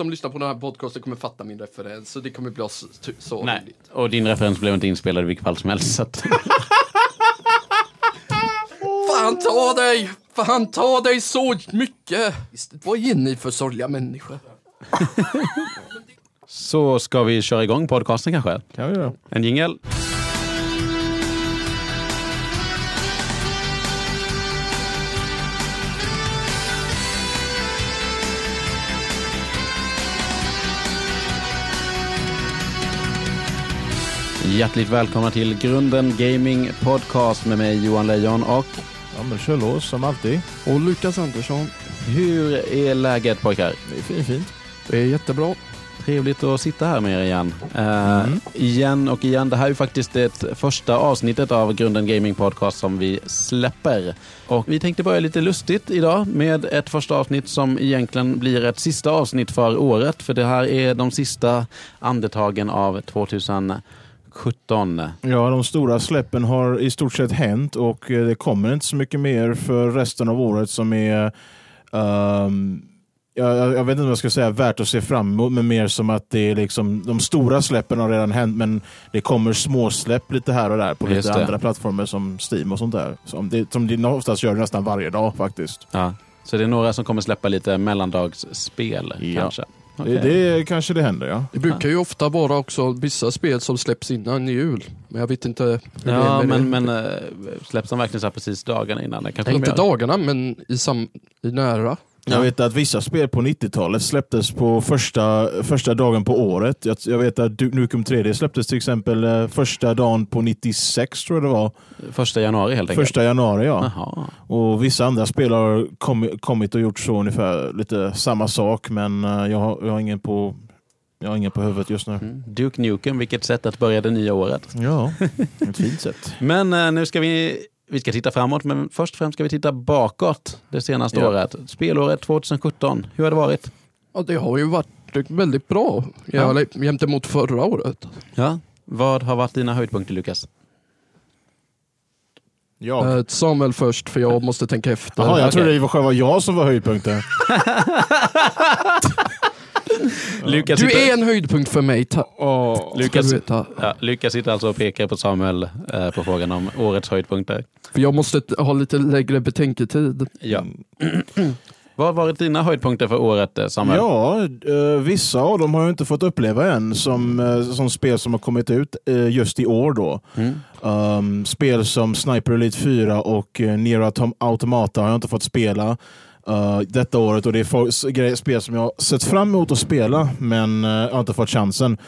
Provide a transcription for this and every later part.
som lyssnar på den här podcasten kommer fatta min referens. Så det kommer bli så, så Nej, roligt. och din referens blev inte inspelad i vilket fall som helst. Så att... Fan ta dig! Fan ta dig så mycket! Vad är ni för sorgliga människor? Så ska vi köra igång podcasten kanske? Kan vi göra. En jingel. Hjärtligt välkomna till Grunden Gaming Podcast med mig Johan Lejon och Ja, men kör lås som alltid. Och Lukas Andersson. hur är läget pojkar? Det är fint, fint. Det är jättebra. Trevligt att sitta här med er igen. Eh, Igen och igen. Det här är faktiskt det första avsnittet av Grunden Gaming Podcast som vi släpper. Och vi tänkte börja lite lustigt idag med ett första avsnitt som egentligen blir ett sista avsnitt för året. För det här är de sista andetagen av 2017. Ja, de stora släppen har i stort sett hänt och eh, det kommer inte så mycket mer för resten av året som är jag, jag jag vet inte om jag ska säga värt att se fram emot, men mer som att det är liksom, de stora släppen har redan hänt, men det kommer småsläpp lite här och där på Just lite det. andra plattformar som Steam och sånt där. Som det, som det oftast gör nästan varje dag faktiskt. Ja. Så det är några som kommer släppa lite mellandagsspel Ja. kanske. Det, Okej. det kanske det händer, ja. Det brukar ju ofta vara också vissa spel som släpps innan jul. Men jag vet inte hur det är Ja, med men, det. men äh, släpps de verkligen så här precis dagarna innan? Det kanske Nej, inte dagarna, men i, sam, i nära. Ja. Jag vet att vissa spel på 90-talet släpptes på första, första dagen på året. Jag, jag vet att Duke Nukem 3D släpptes till exempel eh, första dagen på 96 tror jag det var. Första januari helt enkelt? Första januari ja. Jaha. Och vissa andra spel har kommit, kommit och gjort så ungefär lite samma sak men eh, jag, har, jag har ingen på jag har ingen på huvudet just nu. Mm. Duke Nukem, vilket sätt att börja det nya året. Ja, ett fint sätt. Men eh, nu ska vi, vi ska titta framåt, men först och främst ska vi titta bakåt det senaste Ja. året. Spelåret 2017, hur har det varit? Ja, det har ju varit väldigt bra ja. Jämte mot förra året. Ja. Vad har varit dina höjdpunkter Lukas? Ja. Eh, Samuel först, för jag måste tänka efter. Jaha, jag trodde det var själva jag som var höjdpunkten. Lukas Du sitter, är en höjdpunkt för mig. Ta- ska Lukas, ja, Lukas sitter alltså och pekar på Samuel eh, på frågan om årets höjdpunkter. För jag måste ha lite längre betänketid. Ja. Vad har varit dina höjdpunkter för året eh, Samuel? Ja, eh, vissa av dem har jag inte fått uppleva än som, eh, som spel som har kommit ut eh, just i år. då. Mm. Um, spel som Sniper Elite 4 och Nier Autom- Automata har jag inte fått spela uh, detta året och det är spel som jag har sett fram emot att spela men uh, jag har inte fått chansen.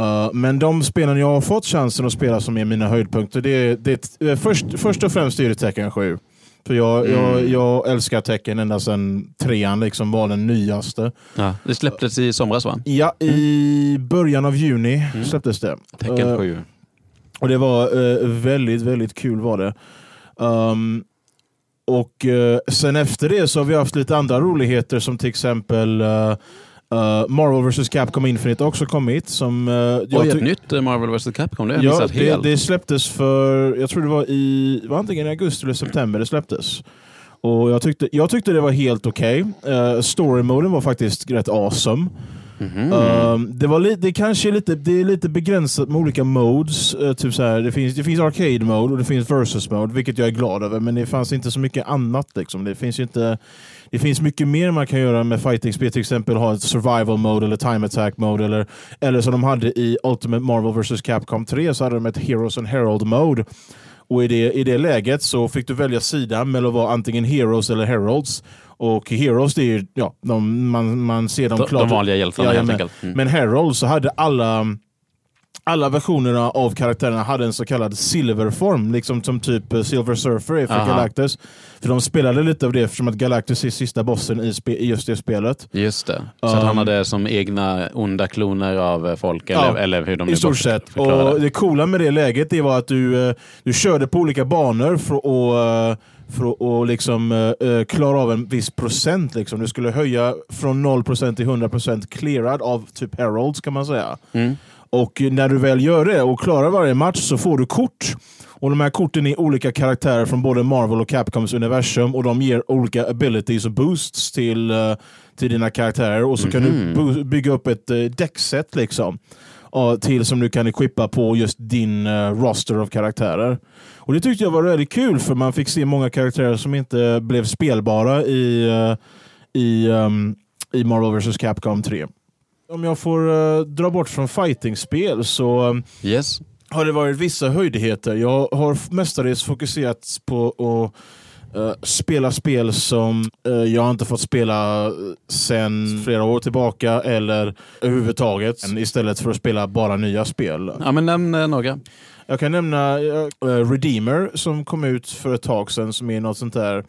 Uh, men de spelen jag har fått chansen att spela som är mina höjdpunkter, det det eh, först, först och främst är det Tekken 7. För jag, jag, jag älskar Tekken ända sedan trean liksom var den nyaste. Ja, det släpptes i somras va? Ja, i början av juni släpptes det. Tecken Eh, 7. och det var eh, väldigt, väldigt kul var det. Um, och eh, sen efter det så har vi haft lite andra roligheter som till exempel eh, eh, Marvel vs Capcom Infinite har också kommit. Som, uh, Oj, ett nytt eh, Marvel vs Capcom, det har jag Ja, missat det, helt. det släpptes för, jag tror det var i, var antingen i augusti eller september det släpptes. Och jag tyckte, jag tyckte det var helt okej. Okay. Story-moden var faktiskt rätt awesome. Mhm. Um, det, var li- det kanske är lite, det är lite begränsat med olika modes. Uh, typ så här, det, finns, det finns arcade mode och det finns versus mode, vilket jag är glad över. Men det fanns inte så mycket annat. Liksom. Det, finns inte, det finns mycket mer man kan göra med fighting-spel. Till exempel ha ett survival mode eller time attack mode. Eller, eller som de hade i Ultimate Marvel vs Capcom 3 så hade de ett Heroes and Herald mode. Och i det, i det läget så fick du välja sida mellan att vara antingen Heroes eller Heralds. Och Heroes, det är ju, ja, de, man, man ser dem de, klart. de vanliga hjältarna helt Jajamän. enkelt. Mm. Men Herald så hade alla alla versionerna av karaktärerna hade en så kallad silverform, liksom som typ eh, Silver Surfer är för Aha. Galactus. För de spelade lite av det eftersom att Galactus är sista bossen i, i just det spelet. Just det. Så Um, han hade som egna onda kloner av eh, folk, eller, Ja, eller hur de I stort sett. Och det. coola med det läget det var att du, eh, du körde på olika banor för att, eh, för att liksom, eh, eh, klara av en viss procent. Liksom. Du skulle höja från 0% till 100% clearad av typ Heralds kan man säga. Mm. Och när du väl gör det och klarar varje match så får du kort. Och De här korten är olika karaktärer från både Marvel och Capcoms universum och de ger olika abilities och boosts till, eh, till dina karaktärer och så kan du Mhm. bygga upp ett uh, däckset liksom. Till som du kan equippa på just din eh, roster av karaktärer. Och Det tyckte jag var väldigt kul för man fick se många karaktärer som inte blev spelbara i, eh, i, ehm, i Marvel vs Capcom 3. Om jag får eh, dra bort från fightingspel så Yes. har det varit vissa höjdigheter. Jag har mestadels fokuserat på att eh, spela spel som eh, jag inte fått spela eh, sen flera år tillbaka eller överhuvudtaget istället för att spela bara nya spel. Ja, men nämn eh, några. Jag kan nämna Redeemer som kom ut för ett tag sedan som är något sånt där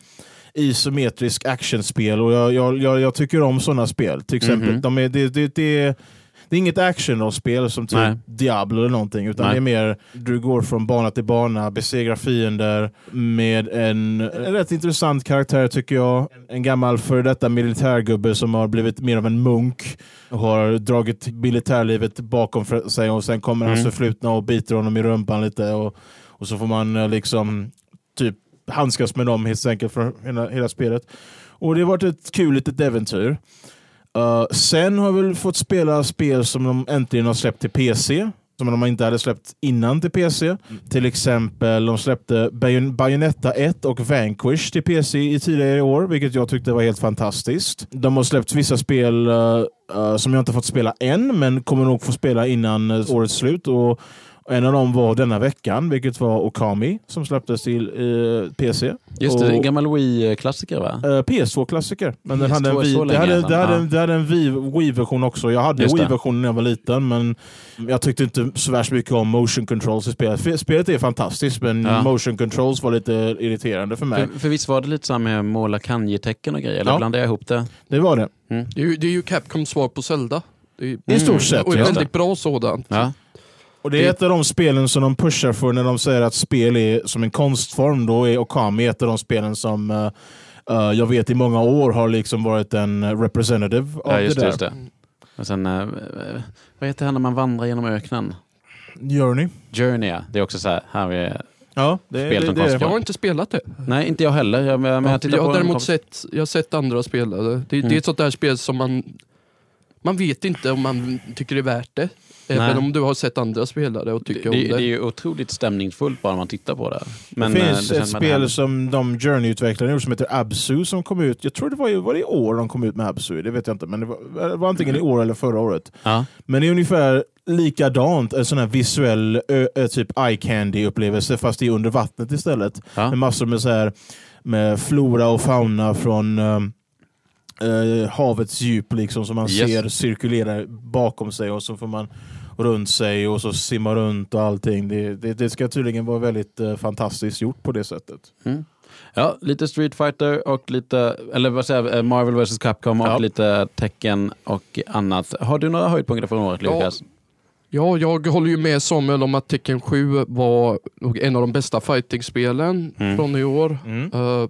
isometrisk actionspel och jag, jag, jag, jag tycker om sådana spel. Till exempel, Mhm. de är, det, det, det, det är inget actionrollspel som typ Nej. Diablo eller någonting utan Nej. det är mer du går från bana till bana, besegrar fiender med en, en rätt intressant karaktär tycker jag. En gammal före detta militärgubbe som har blivit mer av en munk och har dragit militärlivet bakom sig och sen kommer hans Mm. förflutna och biter honom i rumpan lite och, och så får man eh, liksom typ handskas med dem helt enkelt för hela, hela spelet. Och det har varit ett kul litet äventyr. Uh, sen har vi väl fått spela spel som de äntligen har släppt till PC. Som de inte hade släppt innan till PC. Till exempel de släppte Bayon- Bayonetta 1 och Vanquish till PC i tidigare år, vilket jag tyckte var helt fantastiskt. De har släppt vissa spel uh, uh, som jag inte fått spela än, men kommer nog få spela innan årets slut. Och en av dem var denna veckan, vilket var Okami, som släpptes till uh, PC. Just det, Och- en gammal Wii-klassiker va? Uh, PS2-klassiker. Men den hade en, PS2 Wii- det hade, det hade, det hade en Wii- Wii-version också. Jag hade. Wii-versionen när jag var liten, men jag tyckte inte så värst mycket om motion controls i spelet. Spelet är fantastiskt, men Ja. motion controls var lite irriterande för mig. För, för visst var det lite så här med måla kanji-tecken och grejer? Eller Ja. blandade jag ihop det? Det var det. Det är, ju, det är ju Capcoms svar på Zelda. Det är, I stort sett. och ett väldigt bra sådant. Ja. Och det är ett av de spelen som de pushar för när de säger att spel är som en konstform. Då är Okami ett av de spelen som eh, eh, jag vet i många år har liksom varit en representative av ja, just det det. där. Just det. Och sen, eh, vad heter han när man vandrar genom öknen? Journey. Journey, ja. Det är också så här, här är... Ja, det, Spel det, som det. Jag det. har inte spelat det. Nej, inte jag heller. Jag, men jag, jag på har däremot sett, jag har sett andra spela det. Det, det Mm. är ett sånt där spel som man... Man vet inte om man tycker det är värt det. Även Nej. om du har sett andra spelare och det, tycker det, om det. det är ju otroligt stämningsfullt bara man tittar på det. Men, det eh, finns ett att det här- spel som de Journey-utvecklarna gjorde som heter Absu som kom ut. Jag tror det var, i- var det i år de kom ut med Absu. Det vet jag inte. Men det var, det var antingen i år eller förra året. Ja. Men det är ungefär likadant. En sån här visuell ö, ö, typ eye candy upplevelse fast det är under vattnet istället. Ja. Med massor med, så här, med flora och fauna från um, eh, havets djup liksom, som man Yes. ser cirkulera bakom sig och så får man runt sig och så simma runt och allting. Det, det, det ska tydligen vara väldigt eh, fantastiskt gjort på det sättet. Mm. Ja, lite Street Fighter och lite, eller vad säger jag, eh, Marvel vs Capcom och Ja. lite Tekken och annat. Har du några höjdpunkter från året. Lukas? Ja, jag håller ju med Samuel om att Tekken 7 var en av de bästa fightingspelen Mm. från i år. Mm. Uh,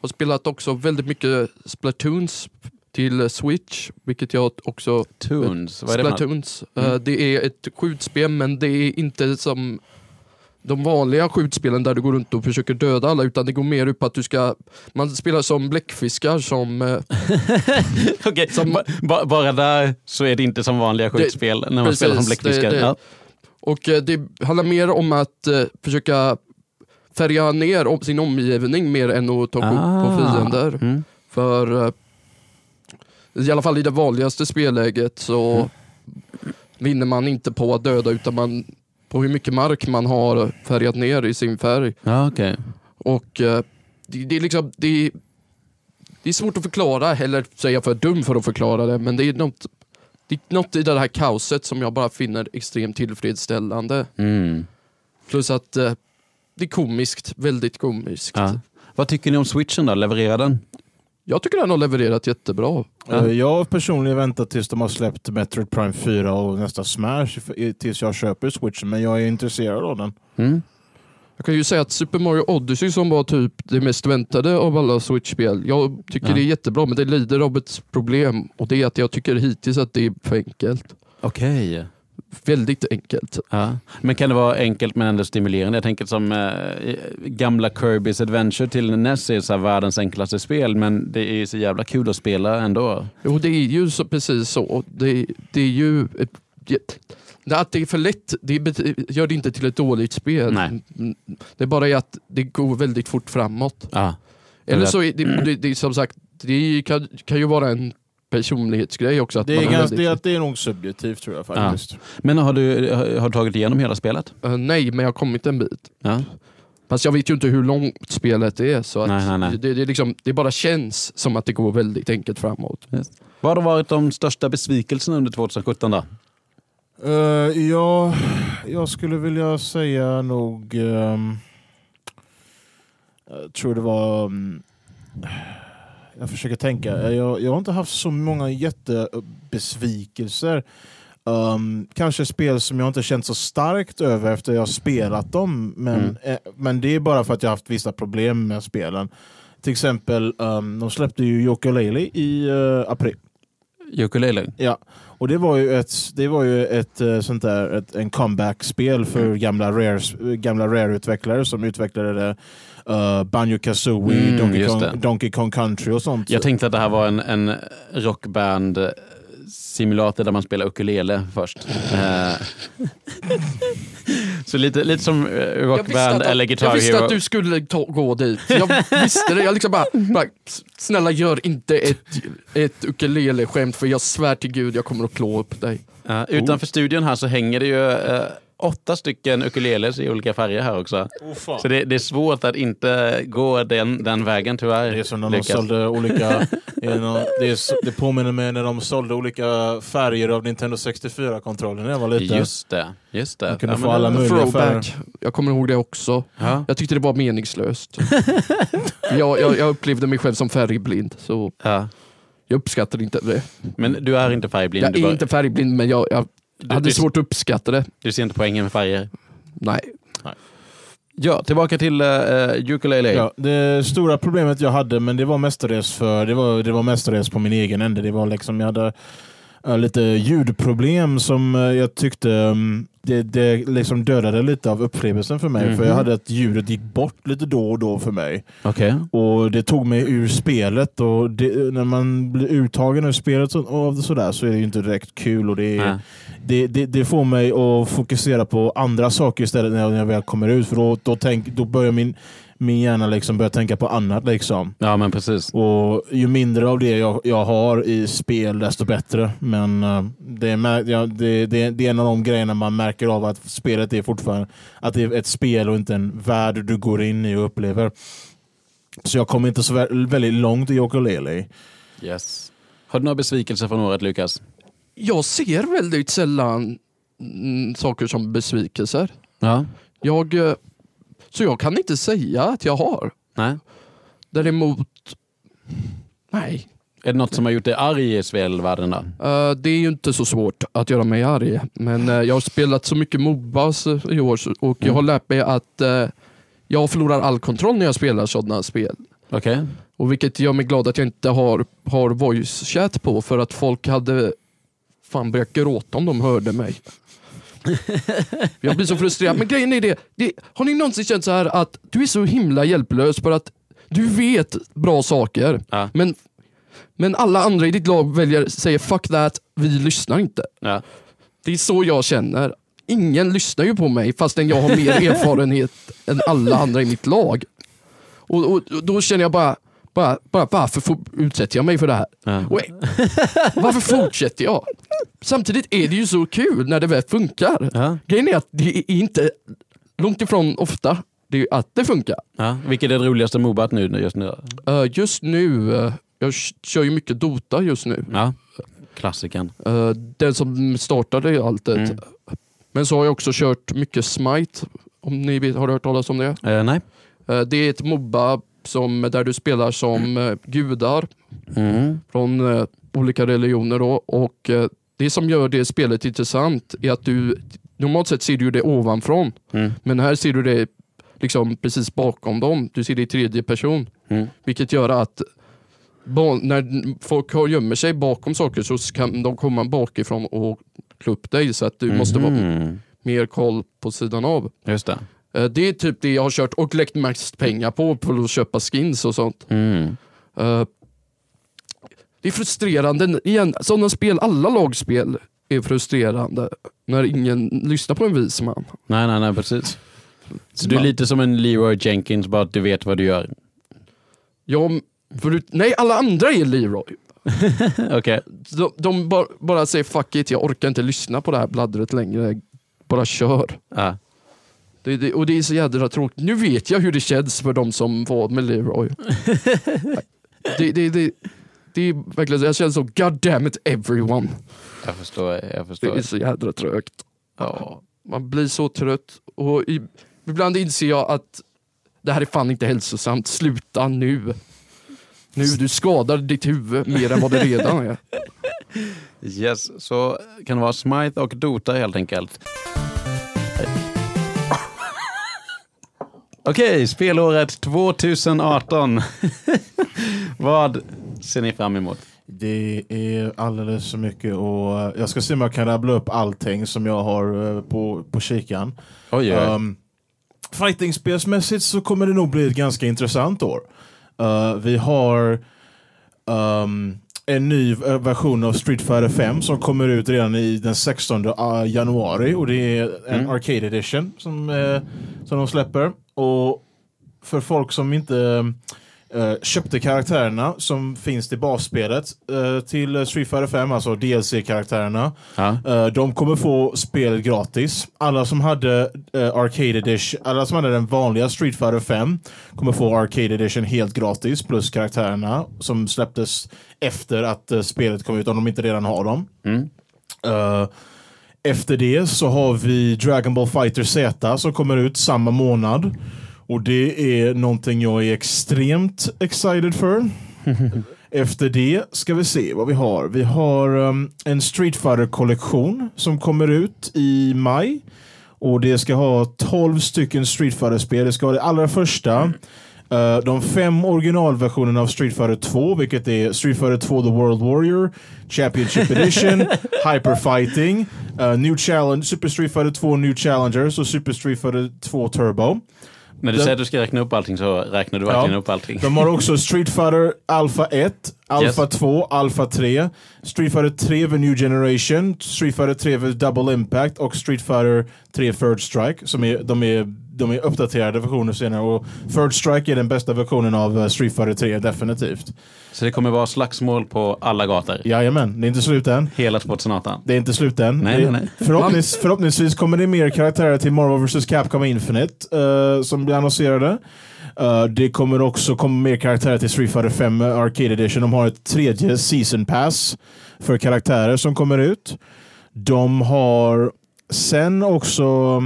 har spelat också väldigt mycket Splatoons till Switch, vilket jag också... Toons, vad är det? Splatoons. Mm. Uh, det är ett skjutspel, men det är inte som de vanliga skjutspelen där du går runt och försöker döda alla, utan det går mer ut på att du ska... Man spelar som bläckfiskar som... eh, Okej, Som- ba- ba- bara där så är det inte som vanliga skjutspel när man precis, spelar som bläckfiskar. det- det- Ja. Och eh, det handlar mer om att eh, försöka färga ner om sin omgivning mer än att ta på Ah. fiender. Mm. För eh, i alla fall i det vanligaste spelläget så Mm. vinner man inte på att döda utan man på hur mycket mark man har färgat ner i sin färg. Ja, okej. Och eh, det, det är liksom det, det är svårt att förklara, eller säga jag är för dum för att förklara det, men det är något, det är något i det här kaoset som jag bara finner extremt tillfredsställande. Mm. Plus att eh, det är komiskt, väldigt komiskt. Ja. Vad tycker ni om switchen då? Levererar den? Jag tycker den har levererat jättebra. Ja. Jag har personligen väntat tills de har släppt Metroid Prime 4 och nästa Smash tills jag köper Switchen, men jag är intresserad av den. Mm. Jag kan ju säga att Super Mario Odyssey som var typ det mest väntade av alla Switch-spel, jag tycker Ja. det är jättebra men det lider av ett problem och det är att jag tycker hittills att det är för enkelt. Okej. Väldigt enkelt. Ja. Men kan det vara enkelt men ändå stimulerande? Jag tänker som eh, gamla Kirby's Adventure till NES är så världens enklaste spel, men det är så jävla kul att spela ändå. Jo, det är ju så, precis så. Det, det är ju... ett- Att det är för lätt det gör det inte till ett dåligt spel. Nej. Det är bara att det går väldigt fort framåt. Ja. Eller så är det, det, det är som sagt, det kan, kan ju vara en personlighetsgrej också. Att Det man är, har ganska, väldigt- det, det är nog subjektivt tror jag faktiskt. Men har du, har du tagit igenom hela spelet? Eh, nej, men jag har kommit en bit. Ja. Fast jag vet ju inte hur långt spelet är. Så att Nej, nej, nej. Det, det, är liksom, det bara känns som att det går väldigt enkelt framåt. Vad har varit de största besvikelserna under 2017 då? Eh, ja, jag skulle vilja säga nog... ehm, jag tror det var... mm, jag försöker tänka. Jag, jag har inte haft så många jättebesvikelser. Um, kanske spel som jag inte känt så starkt över efter jag spelat dem. Men, Mm. eh, men det är bara för att jag haft vissa problem med spelen. Till exempel, um, de släppte ju Yooka-Laylee i eh, april. Ukulele? Ja, och det var ju ett, det var ju ett eh, sånt där, ett, en comeback-spel för Mm. gamla Rare, gamla Rare-utvecklare som utvecklade det. Uh, Banjo Kazooie, Mm, Donkey, Kong. Donkey Kong Country och sånt. Jag tänkte att det här var en, en rockband simulator där man spelar ukulele först. Eh, Så lite, lite som eh, rockband eller jag Guitar visste Hero. att du skulle ta, gå dit. Jag visste det. Jag liksom bara, bara snälla gör inte ett, ett ukulele-skämt för jag svär till gud jag kommer att klå upp dig. Ja, utanför studion här så hänger det ju eh, åtta stycken ukuleles i olika färger här också. Oh. Så det, det är svårt att inte gå den, den vägen tyvärr. Det är som när de sålde olika... det, är det, påminner mig när de sålde olika färger av Nintendo 64-kontrollen när jag var liten. Just det. Just det. Man kunde Ja, få men alla möjliga Throwback. Jag kommer ihåg det också. Ja. Jag tyckte det var meningslöst. jag, jag, jag upplevde mig själv som färgblind, så Ja. jag uppskattade inte det. Men du är inte färgblind? Jag du, är bara- inte färgblind, men jag, jag du, hade du, svårt att uppskatta det. du ser inte poängen med färger? Nej. Ja, tillbaka till uh, ukulele. Ja, det stora problemet jag hade, men det var mestadels för det var, det var mestadels på min egen ände. Det var liksom, jag hade lite ljudproblem som eh, jag tyckte um, det, det liksom dödade lite av upplevelsen för mig. Mhm. För jag hade att ljudet gick bort lite då och då för mig. Okej. Och det tog mig ur spelet. Och det, när man blir uttagen ur spelet så, och sådär så är det ju inte direkt kul. Och det, är, det, det, det får mig att fokusera på andra saker istället när jag, när jag väl kommer ut. För då, då, tänk, då börjar min, min hjärna liksom börja tänka på annat. Liksom. Ja, men precis. Och ju mindre av det jag, jag har i spel, desto bättre. Men eh, det, är, ja, det, det, det är en av de grejerna man märker av att spelet är fortfarande att det är ett spel och inte en värld du går in i och upplever. Så jag kommer inte så vä- väldigt långt i Yooka-Laylee. Yes. Har du några besvikelser från året, Lukas? Jag ser väldigt sällan mm, saker som besvikelser. Ja. Jag, eh, så jag kan inte säga att jag har. Nej. Däremot, nej. Är det något som har gjort dig arg i spelvärlden? Då? Eh, det är ju inte så svårt att göra mig arg. Men eh, jag har spelat så mycket Mobas eh, i år och jag har lärt mig att eh, jag förlorar all kontroll när jag spelar sådana spel. Okej. Och vilket gör mig glad att jag inte har, har voice chat på för att folk hade fan börjat gråta om de hörde mig. Jag blir så frustrerad. Men grejen är det, det, har ni någonsin känt så här att du är så himla hjälplös för att du vet bra saker Ja. men, men alla andra i ditt lag väljer, säger fuck that, vi lyssnar inte. Ja. Det är så jag känner. Ingen lyssnar ju på mig fastän jag har mer erfarenhet än alla andra i mitt lag. Och, och, och då känner jag bara, bara, bara varför for, utsätter jag mig för det här? Ja. Och, varför fortsätter jag? Samtidigt är det ju så kul när det väl funkar. Ja. Grejen är att det är inte långt ifrån ofta det är att det funkar. Ja. Vilket är det roligaste mobat nu just nu? Eh, just nu, eh, jag kör ju mycket Dota just nu. Ja. Klassikern. Eh, den som startade alltet. Mm. Men så har jag också kört mycket Smite. Om ni vet, har du hört talas om det? Nej. Det är ett Moba som, där du spelar som eh, gudar Mm. från eh, olika religioner. Då. Och, eh, det som gör det spelet intressant är att du normalt sett ser du det ovanifrån. Mm. Men här ser du det liksom precis bakom dem. Du ser det i tredje person. Mm. Vilket gör att när folk har- gömmer sig bakom saker så kan de komma bakifrån och slå upp dig så att du måste vara Mhm. mer koll på sidan av. Just det. Eh, Det är typ det jag har kört och läckt mest pengar på, på att köpa skins och sånt. Mm. Eh, Det är frustrerande. Igen, sådana spel, alla lagspel är frustrerande när ingen lyssnar på en vis man. Nej, nej, nej, precis. Så du är lite som en Leroy Jenkins, bara att du vet vad du gör. Jag, förut, nej, alla andra är Leroy. Okej. De, de bara, bara säger fuck it, jag orkar inte lyssna på det här bladdret längre. Bara kör. Ja. Det, det, och det är så jädra tråkigt. Nu vet jag hur det känns för de som var med Leroy. det, det, det, det är verkligen så, jag känner så, god damn it everyone. Jag förstår, jag Det förstår. är så jädra trögt. Ja. Man blir så trött och i, ibland inser jag att det här är fan inte hälsosamt, sluta nu. Nu, du skadar ditt huvud mer än vad det redan är. Yes, så kan det vara Smite och Dota helt enkelt. Okej, spelåret 2018. Vad ser ni fram emot? Det är alldeles för mycket och eh, jag ska se om jag kan rabbla upp allting som jag har eh, på, på kikan. Oj, oj. Um, Fightingspelsmässigt så kommer det nog bli ett ganska intressant år. Uh, vi har um, en ny eh, version av Street Fighter 5 som kommer ut redan i den 16 uh, januari och det är en Mm. Arcade Edition som, eh, som de släpper. Och för folk som inte eh, köpte karaktärerna som finns till basspelet eh, till Street Fighter 5, alltså DLC-karaktärerna. Ja. Eh, de kommer få spelet gratis. Alla som hade Arcade Edition, alla som hade den vanliga Street Fighter 5 kommer få Arcade Edition helt gratis plus karaktärerna som släpptes efter att spelet kom ut om de inte redan har dem. Mm. Efter det så har vi Dragon Ball Fighter Z som kommer ut samma månad. Och det är någonting jag är extremt excited för. Efter det ska vi se vad vi har. Vi har um, en Street fighter kollektion som kommer ut i maj. Och det ska ha 12 stycken Street fighter spel Det ska vara det allra första. eh, de fem originalversionerna av Street Fighter 2, vilket är Street Fighter 2 The World Warrior, Championship Edition, Hyper Fighting, eh, New Challenge, Super Street Fighter 2 New Challengers och Super Street Fighter 2 Turbo. När du säger att du ska räkna upp allting så räknar du verkligen upp allting. De har också Street Fighter Alpha 1, Alpha Yes. 2, Alpha 3, Street Fighter 3 The New Generation, Street Fighter 3 The Double Impact och Street Fighter 3 Third Strike. Som är, de, är, de är uppdaterade versioner senare och Third Strike är den bästa versionen av eh, Street Fighter 3, definitivt. Så det kommer vara slagsmål på alla gator. Jajamän, det är inte slut än. Hela 2018. Det är inte slut än. Nej, nej, nej. Förhoppnings, förhoppningsvis kommer det mer karaktärer till Marvel vs Capcom Infinite eh, som blir annonserade. Eh, det kommer också komma mer karaktärer till Street Fighter 5 Arcade Edition. De har ett tredje season pass för karaktärer som kommer ut. De har sen också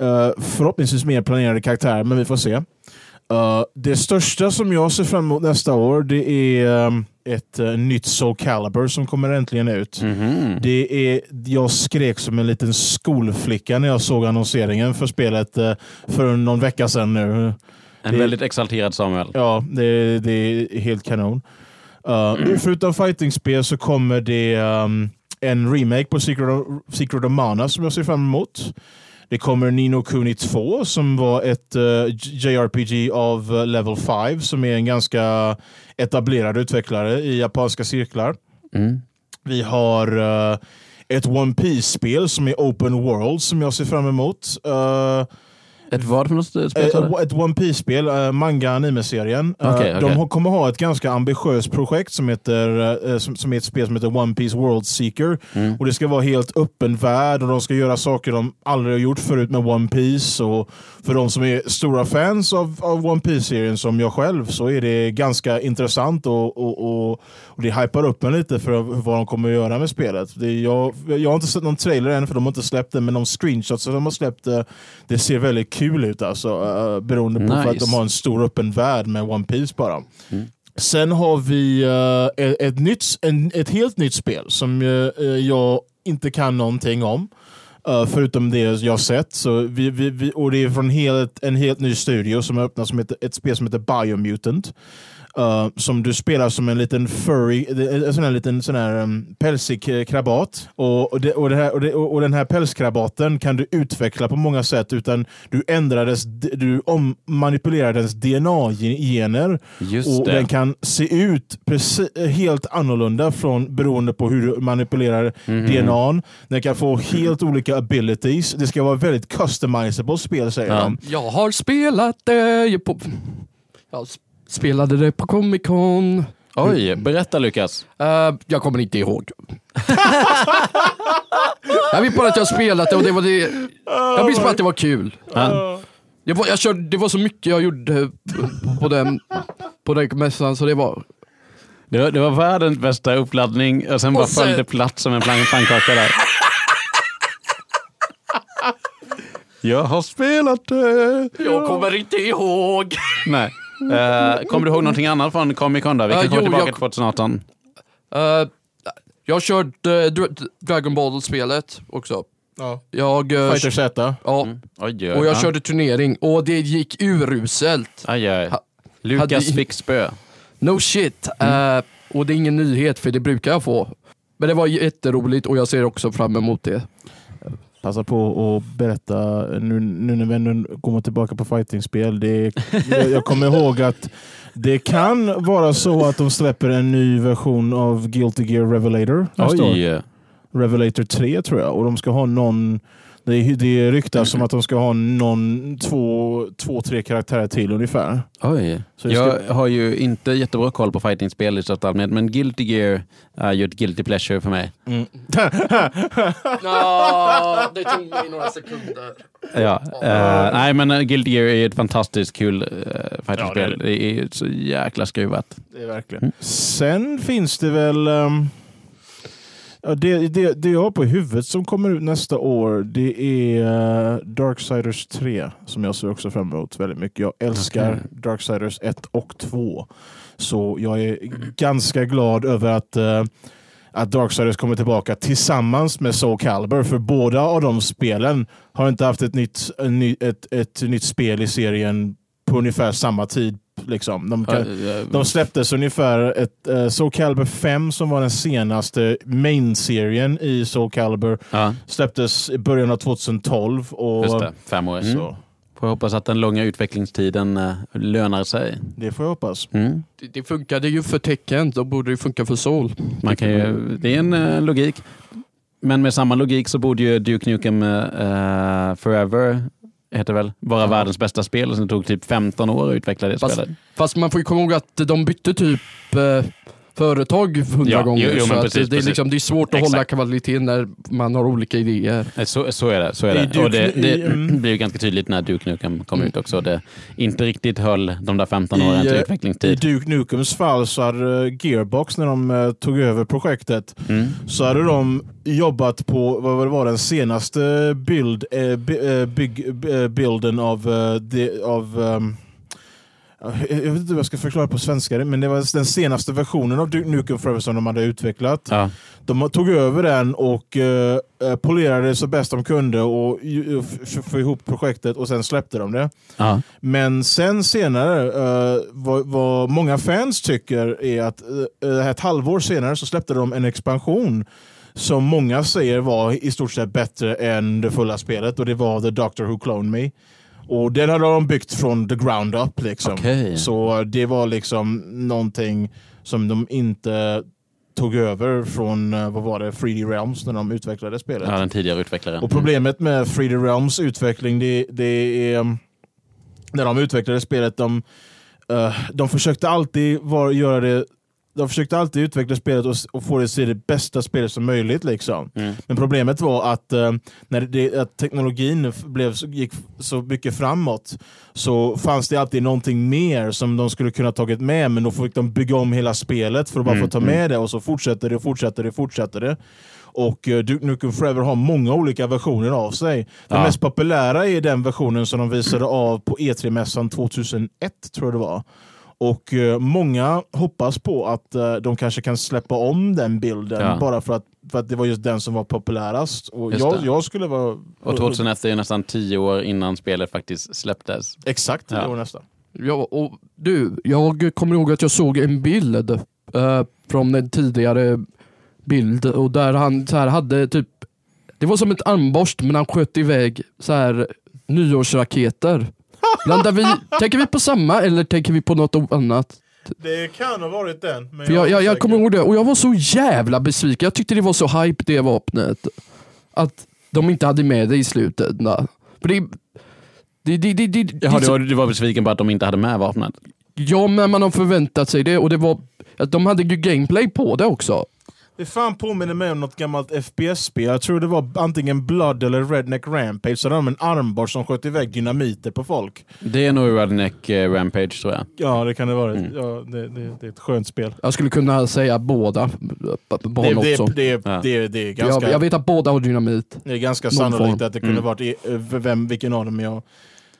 eh, förhoppningsvis mer planerade karaktärer, men vi får se. Eh, det största som jag ser fram emot nästa år det är um, ett eh, nytt Soul Calibur som kommer äntligen ut. Mhm. Det är, jag skrek som en liten skolflicka när jag såg annonseringen för spelet eh, för någon vecka sedan nu. En Det- väldigt exalterad Samuel. Ja, det, det är helt kanon. Uh, Förutom fightingspel så kommer det um, en remake på Secret of, Secret of Mana som jag ser fram emot. Det kommer Nino Kuni 2 som var ett uh, JRPG av uh, Level 5 som är en ganska etablerad utvecklare i japanska cirklar. Mm. Vi har uh, ett One Piece-spel som är Open World som jag ser fram emot. Uh, Ett vad för något spel? Eh, ett One uh, manga-anime-serien. Eh, Okej, De okej. har- kommer ha ett ganska ambitiöst projekt som, heter, eh, som, som är ett spel som heter One Piece World Seeker. Mm. Och Det ska vara helt öppen värld och de ska göra saker de aldrig har gjort förut med One Piece. Och för de som är stora fans av, av One Piece-serien som jag själv så är det ganska intressant och, och, och, och det hypar upp en lite för vad de kommer att göra med spelet. Det, jag, jag har inte sett någon trailer än för de har inte släppt den men de screenshots som de har släppt eh, det ser väldigt kul ut alltså, uh, beroende på för att Nice. de har en stor öppen värld med One Piece bara. Sen har vi eh, ett, ett, nytt, en, ett helt nytt spel som eh, jag inte kan någonting om. eh, förutom det jag sett. Så vi, vi, vi, och det är från helt, en helt ny studio som har öppnat som heter, ett spel som heter Biomutant. Uh, som du spelar som en liten furry, en sån här liten sån här, um, pälsig krabat. Och, och, det, och, det här, och, det, och, den här pälskrabaten kan du utveckla på många sätt. utan Du ändrar dess, du om, manipulerar dess DNA-gener. Och det. den kan se ut precis, helt annorlunda från, beroende på hur du manipulerar Mhm. DNA. Den kan få helt olika abilities. Det ska vara väldigt customizable spel säger Ja. de. Jag har spelat det på... Jag s- spelade det på Comic Con. Oj, berätta Lukas. Eh, jag kommer inte ihåg. jag vet bara att jag spelat det och det var det. Jag minns bara att det var kul. Ja. Det var, jag körde, det var så mycket jag gjorde på den, på den mässan så det var... Det var, det var världens bästa uppladdning och sen bara sen- föll det platt som en pannkaka där. Jag har spelat det. Jag kommer inte ihåg. Nej. Uh, kommer du ihåg någonting annat från Comic Con? Då? Vi kan Ja, komma jo, tillbaka jag- till 2018. Eh, jag kört uh, Dragon Ball-spelet också. Ja. Jag, Fighter Z. ja, Mm. Oj, och jag ja. körde turnering och det gick uruselt. Aj, aj. Ha- Lukas hade- fick spö. No shit. Eh, och det är ingen nyhet för det brukar jag få. Men det var jätteroligt och jag ser också fram emot det. Passa på att berätta, nu, nu när vi ändå kommer tillbaka på fightingspel. Det, jag, jag kommer ihåg att det kan vara så att de släpper en ny version av Guilty Gear Revelator nästa år. Oj. Revelator 3 tror jag. Och de ska ha någon... Det, är- det ryktas som att de ska ha någon, två, två, tre karaktärer till ungefär. Oj. Så det ska- Jag har ju inte jättebra koll på fightingspel i största allmänhet, men Guilty Gear är ju ett guilty pleasure för mig. Ja, det tog mig några sekunder. Ja. eh, nej, men eh, Guilty Gear är ett fantastiskt kul uh, fightingspel. Ja, det det, är så jäkla skruvat. Det är verkligen. Sen finns det väl... ja, det, det, det jag har på huvudet som kommer ut nästa år det är uh, Darksiders 3 som jag ser också fram emot väldigt mycket. Jag älskar Okej. Darksiders 1 och 2. Så jag är ganska glad över att eh, att Darksiders kommer tillbaka tillsammans med Soul Calibur. För båda av de spelen har inte haft ett nytt, ny, ett, ett nytt spel i serien på ungefär samma tid. Liksom. De, kan, de släpptes ungefär ett uh, Soul Calibur 5 som var den senaste main-serien i Soul Calibur. ja, Släpptes i början av 2012. Och, just det. Fem år. Mm. Så, Får hoppas att den långa utvecklingstiden eh, lönar sig. det får jag hoppas. Mm. Det, det funkade ju för tecken, då borde det funka för Soul. Man kan ju, det är en eh, logik. Men med samma logik så borde ju Duke Nukem Forever heter väl, vara Ja. världens bästa spel och sen tog typ 15 år att utveckla det Fast- spelet. Fast man får ju komma ihåg att de bytte typ eh, företag hundra Ja, gånger. jo, jo, så precis, det, är liksom, det är svårt att Exakt. hålla kvaliteten när man har olika idéer. Eh, Så, så är det. Så är I det. Och det, det i, mm. blir ju ganska tydligt när Duke Nukem kom Mm. ut också. Det inte riktigt höll de där 15 åren I, till eh, I utvecklingstid. Duke Nukems fall så hade eh, Gearbox, när de tog över projektet, Mm. så hade de jobbat på vad det var den senaste bild, eh, bilden av, de, av ehm, jag vet inte hur jag ska förklara på svenska, men det var den senaste versionen av Duke Nukem Forever som de hade utvecklat. Ja. De tog över den och eh, eh, polerade det så bäst de kunde och få ihop projektet och sen släppte de det. Ja. Men sen senare, eh, vad, vad många fans tycker är att uh, ett halvår senare så släppte de en expansion som många säger var i stort sett bättre än det fulla spelet och det var The Doctor Who Cloned Me. Och den hade de byggt från the ground up. Liksom. Okej. Så det var liksom någonting som de inte tog över från eh, vad var det, 3D Realms när de utvecklade spelet. ja, den tidigare utvecklaren. Och problemet med 3D Realms utveckling, det, det är när de utvecklade spelet, de, eh, de försökte alltid var, göra det de försökte alltid utveckla spelet och, och få det att se det bästa spelet som möjligt. Liksom. Mm. Men problemet var att eh, när det, att teknologin blev, gick så mycket framåt så fanns det alltid någonting mer som de skulle kunna tagit med men då fick de bygga om hela spelet för att bara Mm, få ta med det och så fortsätter det och fortsätter det och fortsätter det. Och uh, Duke Nukem Forever har många olika versioner av sig. Den Ja. mest populära är den versionen som de visade av på E3-mässan 2001 tror jag det var. Och eh, många hoppas på att eh, de kanske kan släppa om den bilden Ja. bara för att, för att det var just den som var populärast. Och jag, jag skulle vara... Och 2001 är ju nästan 10 år innan spelet faktiskt släpptes. Exakt, det Ja. var nästan. Ja, och du, jag kommer ihåg att jag såg en bild eh, från en tidigare bild och där han så här hade typ, det var som ett armborst men han sköt iväg så här nyårsraketer. Blandar vi, tänker vi på samma eller tänker vi på något annat? Det kan ha varit den. Men För jag, jag, jag kommer ihåg det och jag var så jävla besviken. Jag tyckte det var så hype det vapnet. Att de inte hade med det i slutet. För det, det, det, det, det, Jaha, det, du, var, du var besviken på att de inte hade med vapnet? Ja, men man har förväntat sig det och det var att de hade ju gameplay på det också. Det fan påminner mig om något gammalt FPS-spel. Jag tror det var antingen Blood eller Redneck Rampage. Så hade de en armborst som sköt iväg dynamiter på folk. Det är nog Redneck eh, Rampage tror jag. Ja, det kan det vara. Mm. Ja, det, det, det är ett skönt spel. Jag skulle kunna säga båda. Bara Det, något det, så. det, det, Ja. det, det är ganska, Jag, jag vet att båda har dynamit. det är ganska någon sannolikt form. att det kunde Mm. varit i, vem, vilken av dem jag...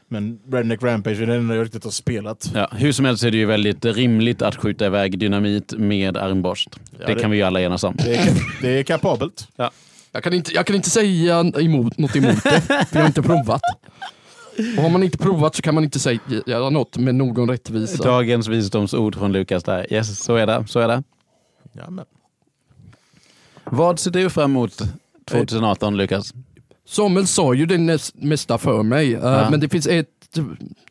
Men Redneck Rampage är den enda jag riktigt har spelat. Ja, hur som helst är det ju väldigt rimligt att skjuta iväg dynamit med armborst. Ja, det, det- kan vi ju alla enas om. Det är, det är kapabelt. Jag kan inte, jag kan inte säga emot, något emot det, för jag har inte provat. Och har man inte provat så kan man inte säga något med någon rättvisa. Dagens visdomsord från Lukas där. Yes, så är det. Så är det. Ja, men. Vad ser du fram emot 2018 Lukas? Samuel sa ju det näst, mesta för mig, eh, Ja. men det finns ett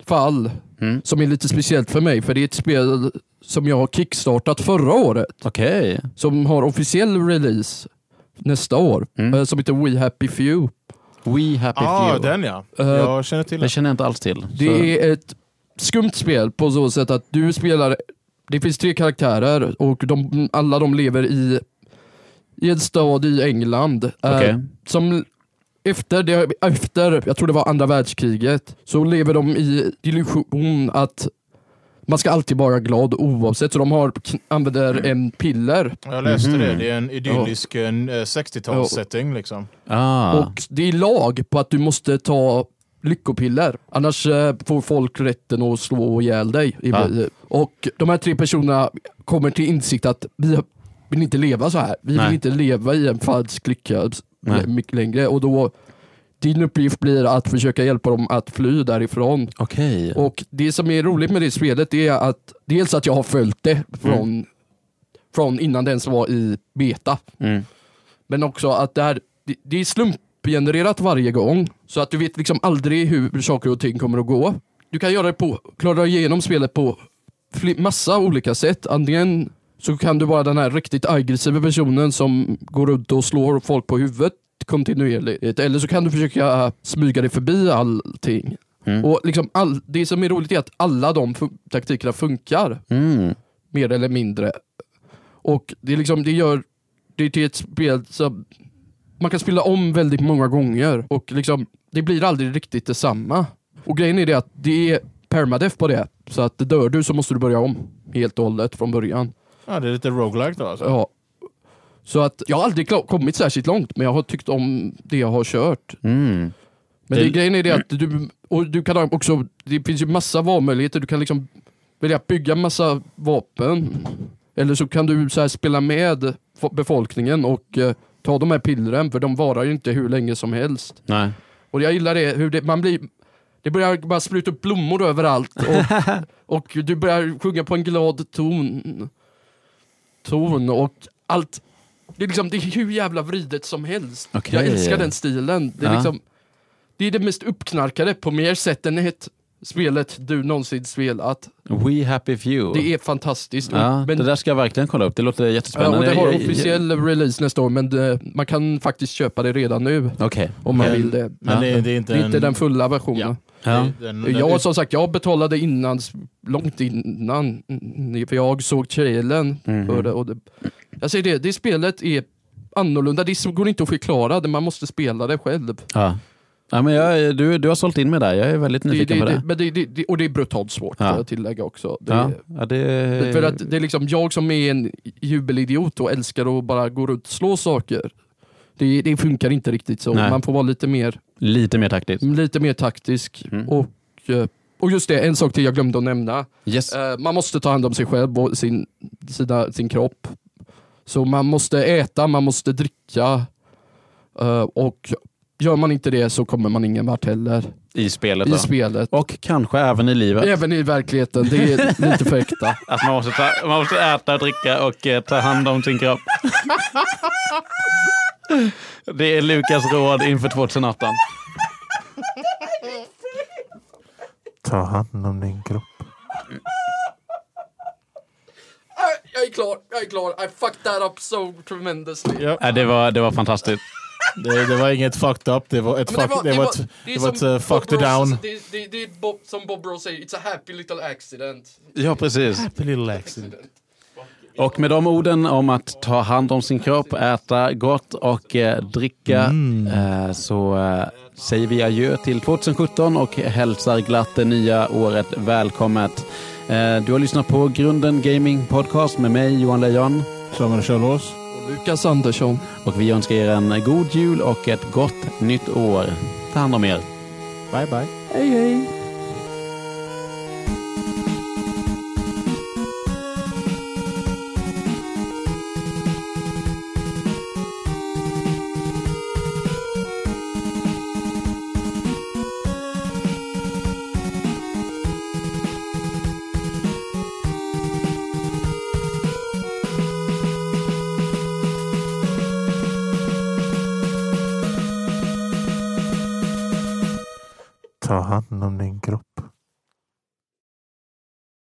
fall Mm. som är lite speciellt för mig, för det är ett spel som jag har kickstartat förra året, Okej. som har officiell release nästa år, Mm. eh, som heter We Happy Few. We Happy Ah, Few. den ja. Eh, jag känner till Det den. känner jag inte alls till. Så- Det är ett skumt spel på så sätt att du spelar, det finns tre karaktärer och de, alla de lever i, i en stad i England. eh, Okej. som efter, det, efter, jag tror det var andra världskriget, så lever de i illusion att man ska alltid vara glad oavsett. Så de har, använder en piller Jag läste Mhm. det. Det är en idyllisk eh, 60-talssetting. Liksom. Ah. och det är lag på att du måste ta lyckopiller. Annars eh, får folk rätten att slå ihjäl dig. Ja. Och de här tre personerna kommer till insikt att vi vill inte leva så här. Vi Nej. vill inte leva i en falsk lycka Nej. mycket längre. Och då din uppgift blir att försöka hjälpa dem att fly därifrån. Okej. Och det som är roligt med det spelet är att dels att jag har följt det från, från innan det ens var i beta. Mm. Men också att det, här, det, det är slumpgenererat varje gång. Så att du vet liksom aldrig hur saker och ting kommer att gå. Du kan göra det på, klara igenom spelet på fl- massa olika sätt. Antingen så kan du vara den här riktigt aggressiva personen som går runt och slår folk på huvudet kontinuerligt. Eller så kan du försöka smyga dig förbi allting. Mm. Och liksom all, Det som är roligt är att alla de fun- taktikerna funkar Mm. mer eller mindre. Och det, är liksom, det gör det till ett spel som man kan spela om väldigt många gånger och liksom, det blir aldrig riktigt detsamma. Och grejen är det att det är permadeath på det, så att dör du så måste du börja om helt och hållet från början. Ja, det är lite roguelike då alltså. Ja. Så att jag har aldrig kommit särskilt långt, men jag har tyckt om det jag har kört. Mm. Men Det- det, grejen är det att du, och du kan också, det finns ju massa valmöjligheter. Du kan liksom välja att bygga massa vapen. Eller så kan du så här spela med fo- befolkningen och eh, ta de här pillren, för de varar ju inte hur länge som helst. Nej. Och jag gillar det, hur det, man blir, det börjar bara spruta upp blommor överallt och, och du börjar sjunga på en glad ton. Ton och allt. Det är, liksom, det är hur jävla vridet som helst. Okej. Jag älskar den stilen. Det är, Ja. liksom, det är det mest uppknarkade på mer sätt än ett spelet du någonsin spelat. We Happy Few. Det är fantastiskt. Och- Ja, men, det där ska jag verkligen kolla upp. Det låter ja, jättespännande. och det har Jag- jag- officiell release nästa år men det, man kan faktiskt köpa det redan nu Okej. om man Men- vill det. Men Ja. det, det är inte Det är inte en... den fulla versionen. Ja. Den, den, Jag som sagt, jag betalade innan, långt innan, mm, för jag såg trailern Mhm. för det. Och det. Jag säger det, det spelet är annorlunda, det går inte att förklara, det, man måste spela det själv. Ja. Ja, men jag, du, du har sålt in mig där. Jag är väldigt Det, nyfiken det, på det. det, det, det, det, och det är brutalt svårt Ja. att tillägga också. Det, ja. Ja, det... För att det är liksom jag som är en jubelidiot och älskar att bara gå runt och slå saker. Det, det funkar inte riktigt så. Nej. Man får vara lite mer, Lite mer taktiskt. lite mer taktisk. Mm. Och, eh, och just det, en sak till jag glömde att nämna. Yes. Eh, man måste ta hand om sig själv och sin, sina, sin kropp. Så man måste äta, man måste dricka. eh, och gör man inte det så kommer man ingen vart heller I spelet. i då. spelet. Och kanske även i livet. Även i verkligheten, det är lite för äkta. Att man måste, ta, man måste äta och dricka och eh, ta hand om sin kropp. Det är Lukas råd inför 2018. Ta hand om din kropp. Jag är klar, jag är klar. I fucked that up so tremendously. Ja, det, var, det var fantastiskt. Det, det var inget fucked up, det var ett, fuck, det var ett, det var ett som uh, fucked Bob you Ross- down. Det, det, det är Bob, som Bob Ross säger, it's a happy little accident. Ja, precis. Happy little accident. Och med de orden om att ta hand om sin kropp, äta gott och eh, dricka eh, så eh, säger vi adjö till 2017 och hälsar glatt det nya året välkommet. Eh, du har lyssnat på Grunden Gaming Podcast med mig Johan Lejon Samuel Kjellås. Lukas Andersson. och vi önskar er en god jul och ett gott nytt år. Ta hand om er. Bye bye. Hej hej!